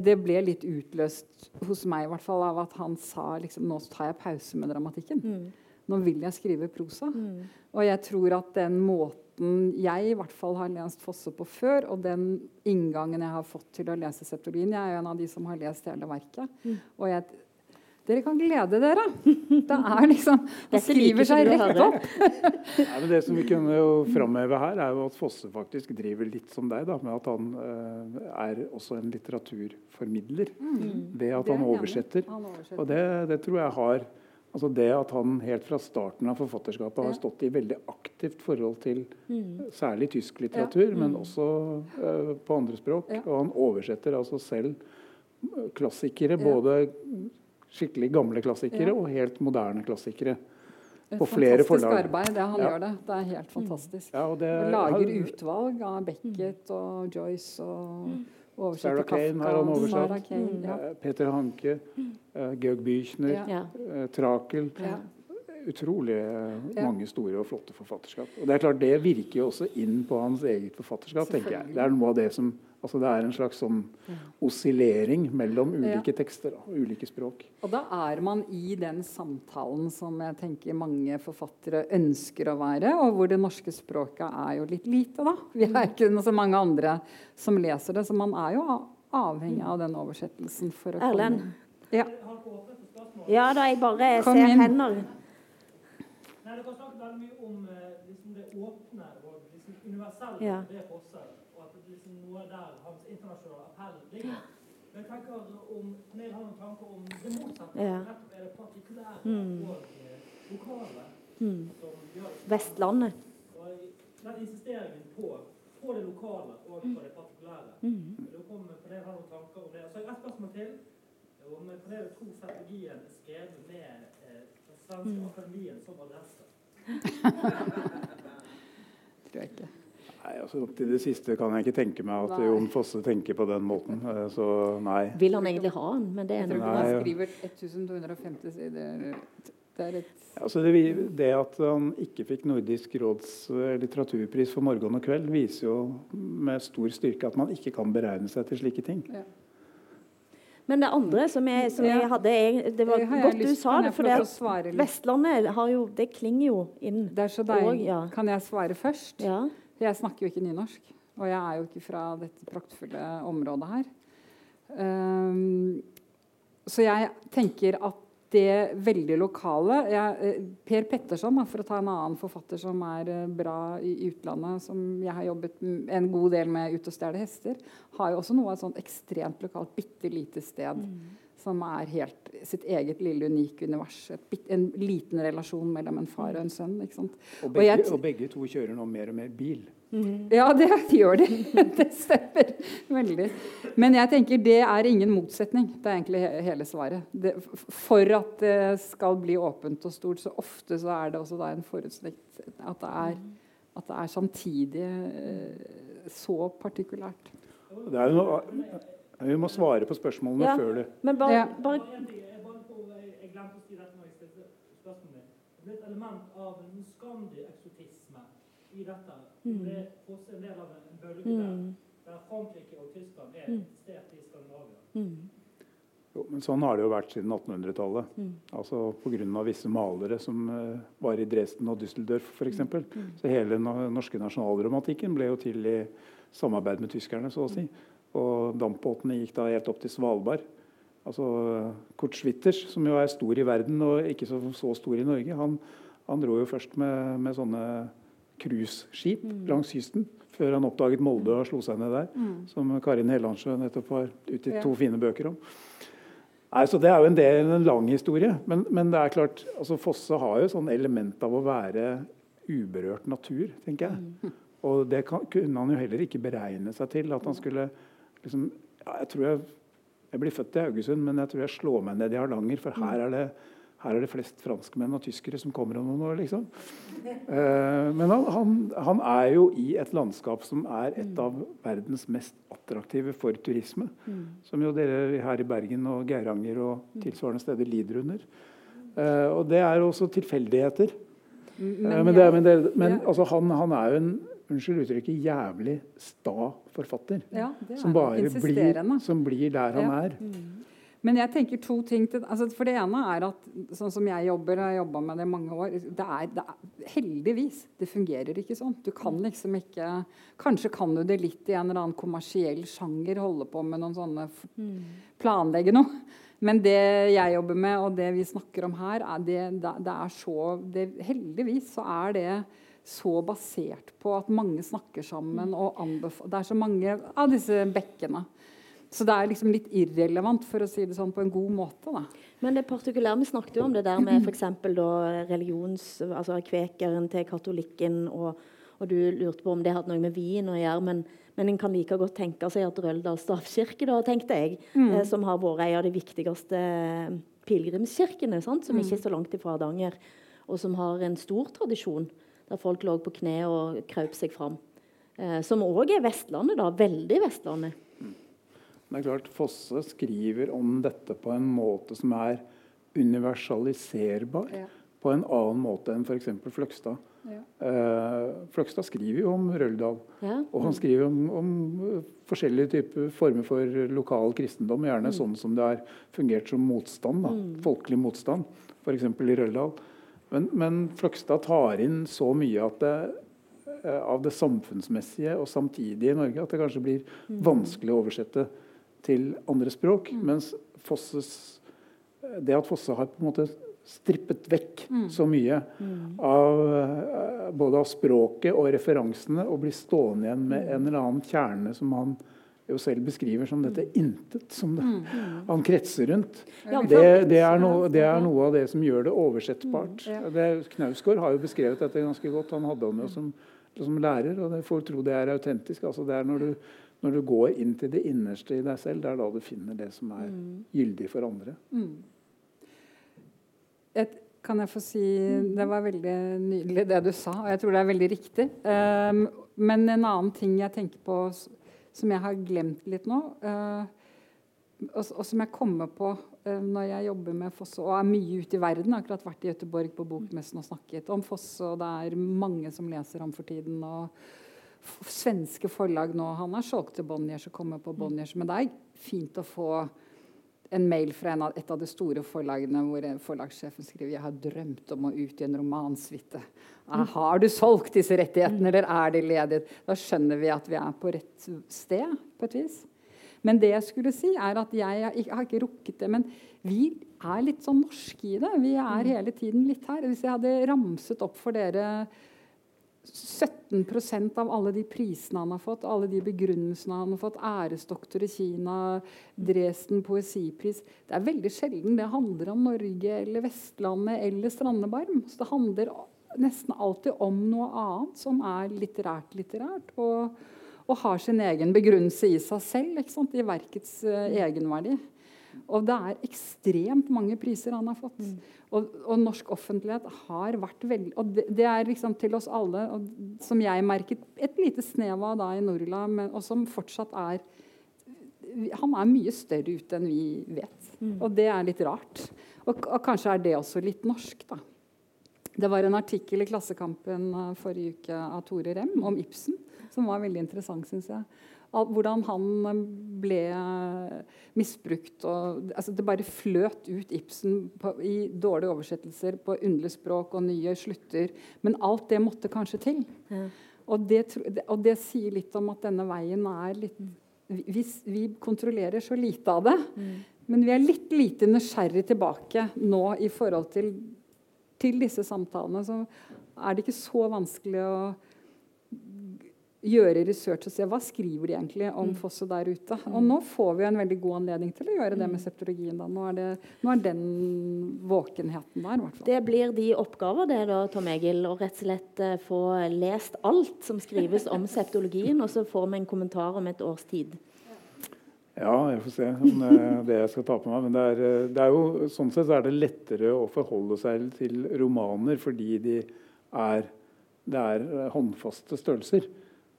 det ble litt utløst hos meg i hvert fall, av at han sa liksom, nå tar jeg pause med dramatikken. Mm. Nå vil jeg skrive prosa. Mm. Og jeg tror at den måten måten jeg i hvert fall har lest Fosse på før, og den inngangen jeg har fått til å lese Septolin Jeg er jo en av de som har lest hele verket. Mm. Og jeg, dere kan glede dere. Det er liksom Det skriver seg rett opp. ja, det som vi kunne jo framheve her, er jo at Fosse faktisk driver litt som deg, da, med at han uh, er også en litteraturformidler. Mm. Ved at han oversetter. han oversetter. Og det, det tror jeg har Altså det at han helt fra starten av forfatterskapet har stått i veldig aktivt forhold til mm. særlig tysk litteratur, ja. mm. men også uh, på andre språk. Ja. Og han oversetter altså selv eh, klassikere, ja. både skikkelig gamle klassikere og helt moderne klassikere. På flere forlag. Fantastisk arbeid. det han gjør det. Det er helt fantastisk. Ja, og det, lager utvalg av Beckett og Joyce og mm. Sarah Kane har han oversatt. Kane, ja. Eh, Peter Hanke, uh, Georg Büchner, ja. uh, Trakel. Utrolig uh, mange store og flotte forfatterskap. Og Det er klart det virker jo også inn på hans eget forfatterskap. tenker jeg. Det er noe av det som Altså Det er en slags sånn oscillering mellom ulike ja. tekster og ulike språk. Og da er man i den samtalen som jeg tenker mange forfattere ønsker å være, og hvor det norske språket er jo litt lite, da. Vi er ikke så mange andre som leser det, så man er jo avhengig av den oversettelsen for å Erlend. komme Ja. ja da, jeg bare Kom ser inn. hender. Nei, Dere snakket veldig mye om liksom, det åpne og liksom, universelle ja. ved Fosse. Og at liksom, noe der hans internasjonale appell ligger. Men jeg tenker om, Ned har noen tanker om det motsatte. Ja. Nettopp er det partikulære mm. og lokale mm. som gjør Vestlandet. Og den insisteringen på, på, det lokale og på det partikulære. Mm. Lurer på om Pernille har noen tanker om det. Så et spørsmål til. Om Pernille tror strategien er skrevet med mm. akademien som adresse. tror jeg ikke. Nei, altså Til det siste kan jeg ikke tenke meg at nei. Jon Fosse tenker på den måten. Eh, så nei. Vil han egentlig ha den? Men det er noe. han skriver 1250 sider. Det, et... altså det, det, at han ikke fikk Nordisk råds eh, litteraturpris for 'Morgen og kveld', viser jo med stor styrke at man ikke kan beregne seg til slike ting. Ja. Men det andre som jeg, som jeg hadde Det var det godt du sa det. For Vestlandet har jo, det klinger jo inn. Det er så deilig. Ja. Kan jeg svare først? Ja. Jeg snakker jo ikke nynorsk. Og jeg er jo ikke fra dette praktfulle området her. Um, så jeg tenker at det veldig lokale jeg, eh, Per Petterson, for å ta en annen forfatter som er eh, bra i utlandet, som jeg har jobbet en god del med ute og stjele hester, har jo også noe av et sånt ekstremt lokalt, bitte lite sted. Mm. Som er helt sitt eget lille, unike univers. Et, en liten relasjon mellom en far og en sønn. Og begge, og, jeg, og begge to kjører nå mer og mer bil. Mm. Ja, det gjør de. det stemmer veldig. Men jeg tenker det er ingen motsetning. Det er egentlig hele svaret. Det, for at det skal bli åpent og stort, så ofte så er det også en forutsetning at det er, at det er samtidig eh, så partikulært. Det er jo noe, vi må svare på spørsmålene ja, før det. Men bare, ja. bare Jeg glemte å si dette når jeg stilte spørsmålet. Det blir et element av en skandi eksotisme i dette Mm. Det er også en del av en bølge der, mm. der Frankrike og Tyskland er mm. sted i Skandinavia. Mm. Jo, men Sånn har det jo vært siden 1800-tallet. Mm. Altså Pga. visse malere som uh, var i Dresden og Düsseldorf f.eks. Mm. Så hele den norske nasjonalromantikken ble jo til i samarbeid med tyskerne, så å si. Og dampbåtene gikk da helt opp til Svalbard. Altså Kurt Schwitters, som jo er stor i verden og ikke så, så stor i Norge, han, han dro jo først med, med sånne cruiseskip mm. langs kysten før han oppdaget Molde og slo seg ned der. Mm. Som Karin Hellandsjø nettopp har utgitt ja. to fine bøker om. Nei, så Det er jo en del en lang historie. Men, men det er klart, altså Fosse har jo sånn element av å være uberørt natur, tenker jeg. Mm. Og det kan, kunne han jo heller ikke beregne seg til. At han skulle liksom ja, jeg tror jeg, jeg blir født i Haugesund, men jeg tror jeg slår meg ned i Hardanger. For her mm. er det her er det flest franskmenn og tyskere som kommer om noen år. liksom. Uh, men han, han, han, er jo i et landskap som er et av verdens mest attraktive for turisme. Mm. Som jo dere her i Bergen og Geiranger og tilsvarende steder lider under. Uh, og det er også tilfeldigheter. Men, uh, men, det, men, det, men altså, han, han, er jo en unnskyld uttrykket, jævlig sta forfatter. Ja, som bare blir, som blir der han ja. er. Mm. Men jeg tenker to ting til, altså For det ene er at sånn som jeg jobber, og har jobba med det i mange år det er, det er, Heldigvis. Det fungerer ikke sånn. Du kan liksom ikke Kanskje kan du det litt i en eller annen kommersiell sjanger, holde på med noen sånne mm. Planlegge noe. Men det jeg jobber med, og det vi snakker om her, er det, det er så det, Heldigvis så er det så basert på at mange snakker sammen. og og Det er så mange av disse bekkene. Så det er liksom litt irrelevant, for å si det sånn på en god måte. Da. Men det partikulære, vi snakket jo om det der med f.eks. religions... Altså kvekeren til katolikken, og, og, du lurte på om det hadde noe med vin å gjøre. Men, men en kan like godt tenke seg at Røldal stavkirke, da, tenkte jeg, mm. eh, som har vært en av de viktigste pilegrimskirkene, sant? som mm. ikke er så langt ifra Hardanger, og som har en stor tradisjon, der folk lå på kne og kraup seg fram. Eh, som òg er Vestlandet, da. Veldig Vestlandet. Det er klart Fosse skriver om dette på en måte som er universaliserbar. Ja. På en annen måte enn f.eks. Fløgstad. Ja. Uh, Fløgstad skriver jo om Røldal. Ja. Og han skriver om, om, forskjellige typer former for lokal kristendom. Gjerne mm. sånn som det har fungert som motstand. Da, mm. Folkelig motstand, f.eks. i Røldal. Men, men Fløgstad tar inn så mye det, uh, av det samfunnsmessige og samtidige i Norge at det kanskje blir mm. vanskelig å oversette til andre språk. Mm. Mens Fosses, det at Fosse har på en måte strippet vekk mm. så mye mm. av uh, både av språket og referansene, og blir stående igjen med en eller annen kjerne som han jo selv beskriver som dette intet som det, han kretser rundt. Det, det, er no, det, er noe av det som gjør det oversettbart. Det, Knausgård har jo beskrevet dette ganske godt. Han hadde ham jo som, som, lærer, og det får tro det er autentisk. Altså det er når du, når du, går inn til det innerste i deg selv, det er da du finner det som er gyldig for andre. Mm. Et, kan jeg få si Det var veldig nydelig det du sa, og jeg tror det er veldig riktig. Um, men en annen ting jeg tenker på som jeg har glemt litt nå, uh, og, og, som jeg kommer på uh, når jeg jobber med Fosse og er mye ute i verden. Jeg har akkurat vært i Gøteborg på Bokmessen og snakket om Fosse, og det er mange som leser ham for tiden. og Svenske forlag nå Han har solgt til Bonniers og kommer på Bonniers, men det er fint å få en mail fra en av, et av de store forlagene hvor forlagssjefen skriver jeg har drømt om å utgi en romansuite. Har du solgt disse rettighetene, eller er de ledige? Da skjønner vi at vi er på rett sted. på et vis. Men det jeg skulle si, er at jeg, jeg har ikke rukket det. Men vi er litt sånn norske i det. Vi er hele tiden litt her. Hvis jeg hadde ramset opp for dere 17% av alle de prisene han har fått, alle de begrunnelsene han har fått, æresdoktor i Kina, Dresden poesipris Det er veldig sjelden det handler om Norge eller Vestlandet eller Strandebarm. Så det handler nesten alltid om noe annet som er litterært litterært. Og, og har sin egen begrunnelse i seg selv, i verkets uh, egenverdi. Og det er ekstremt mange priser han har fått. Mm. Og, og, norsk offentlighet har vært veldig Og det, det er liksom til oss alle, og, som jeg merket et lite snev av da i Norla, men, og som fortsatt er Han er mye større ute enn vi vet. Mm. Og det er litt rart. Og, og, kanskje er det også litt norsk, da. Det var en artikkel i Klassekampen uh, forrige uke av Tore Rem om Ibsen, som var veldig interessant, syns jeg hvordan han eh, ble misbrukt. Og, altså det bare fløt ut Ibsen på, i dårlige oversettelser på underlig språk og nye slutter. Men alt det måtte kanskje til. Ja. Og, det, og, det, sier litt om at denne veien er litt Vi, vi kontrollerer så lite av det. Mm. Men vi er litt lite nysgjerrig tilbake nå i forhold til, til disse samtalene. Så er det ikke så vanskelig å gjøre research og se hva skriver de egentlig om mm. Fosse der ute. Og nå får vi en veldig god anledning til å gjøre det med mm. septologien. Da. Nå, er det, nå er den våkenheten der. Hvertfall. Det blir de oppgaver det da, Tom Egil, å rett og slett uh, få lest alt som skrives om septologien, og så får vi en kommentar om et års tid. Ja, jeg får se om det er det jeg skal ta på meg. Men det er, eh, det er jo, sånn sett er det lettere å forholde seg til romaner fordi de er, det er håndfaste størrelser.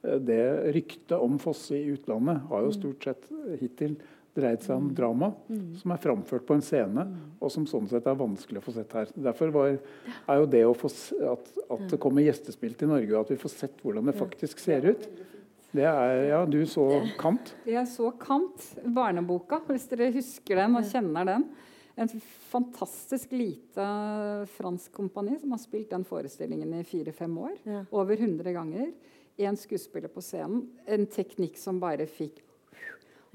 Eh, det ryktet om Fosse i utlandet har jo mm. stort sett hittil dreid seg om mm. drama mm. som er framført på en scene, og som sånn sett er vanskelig å få sett her. Derfor var, er jo det å få, at, at, det kommer gjestespill til Norge, og at vi får sett hvordan det faktisk ser ut det er, ja, Du så Kant? Jeg så Kant, barneboka, hvis dere husker den og kjenner den. En fantastisk lite fransk kompani som har spilt den forestillingen i fire-fem år. Over 100 ganger én skuespiller på scenen. En teknikk som bare fikk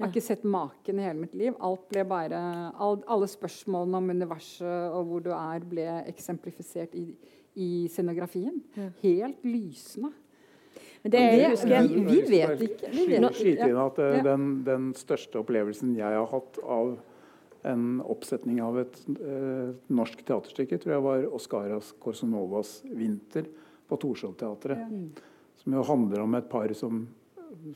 Jeg har ikke sett maken i hele mitt liv. Alt ble bare, alle spørsmålene om universet og hvor du er, ble eksemplifisert i, i scenografien. Helt lysende. Men det, det husker, vi, vi, vet ikke. Vi vet Skyte inn at uh, den, den, største opplevelsen jeg har hatt av en oppsetning av et eh, norsk teaterstykke, tror jeg var Oscaras Corsonovas 'Vinter' på Torshov-teatret. Ja. Som jo handler om et par som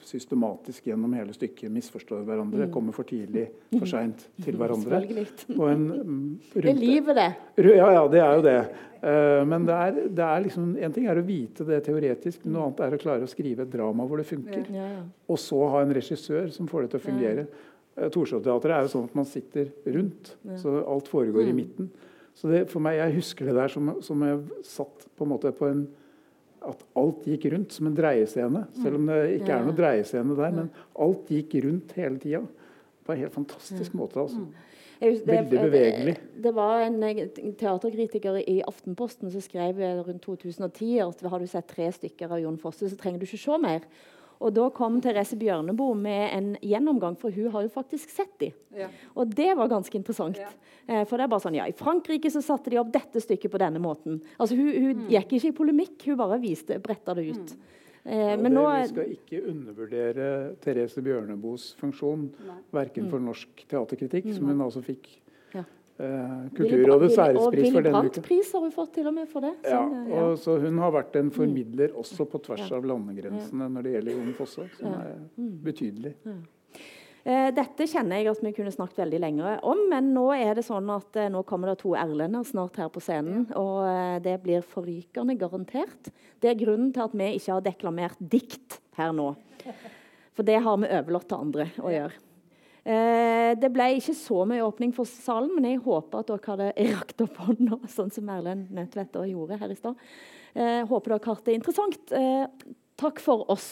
systematisk gjennom hele stykket misforstår hverandre. Mm. Kommer for tidlig, for seint til hverandre. En, rundt, det er livet, det. Ja, ja, det er jo det. Uh, men det er, det er liksom, en ting er å vite det teoretisk, noe annet er å klare å skrive et drama hvor det funker. Ja, ja. Og så ha en regissør som får det til å fungere. Ja. Torshov-teatret er jo sånn at man sitter rundt, så alt foregår mm. i midten. Så det, for meg, Jeg husker det der som, som jeg satt på en måte på en at alt gikk rundt som en dreiescene. Selv om det ikke er noen dreiescene der. Men alt gikk rundt hele tida. På en helt fantastisk måte. altså. Mm. Veldig bevegelig. Det var en teaterkritiker i Aftenposten som skrev rundt 2010 at har du sett tre stykker av Jon Fosse, så trenger du ikke se mer. Og da kom Therese Bjørneboe med en gjennomgang, for hun har jo faktisk sett dem. Ja. Og det var ganske interessant. Ja. Eh, for det er bare sånn, ja, I Frankrike så satte de opp dette stykket på denne måten. Altså Hun, hun mm. gikk ikke i polemikk, hun bare viste, bretta det ut. Mm. Eh, men nå, vi skal ikke undervurdere Therese Bjørneboes funksjon, verken for mm. norsk teaterkritikk, som hun altså fikk Kulturrådets ærespris for denne uken. pris har hun fått til og med for det. Ja, og, så Hun har vært en formidler også på tvers av landegrensene når det gjelder Jon Fosse, som er mm. betydelig. Uh, dette kjenner jeg at vi kunne snakket veldig lenge om, men nå er det sånn at nå kommer det to erlender snart her på scenen. Og det blir forrykende garantert. Det er grunnen til at vi ikke har deklamert dikt her nå. For det har vi overlatt til andre å gjøre. Eh, det ble ikke så mye åpning for salen, men jeg håper at dere hadde rakt opp hånda, sånn som Erlend Nødtvedt gjorde her i stad. Eh, håper dere har hatt det interessant. Eh, takk for oss.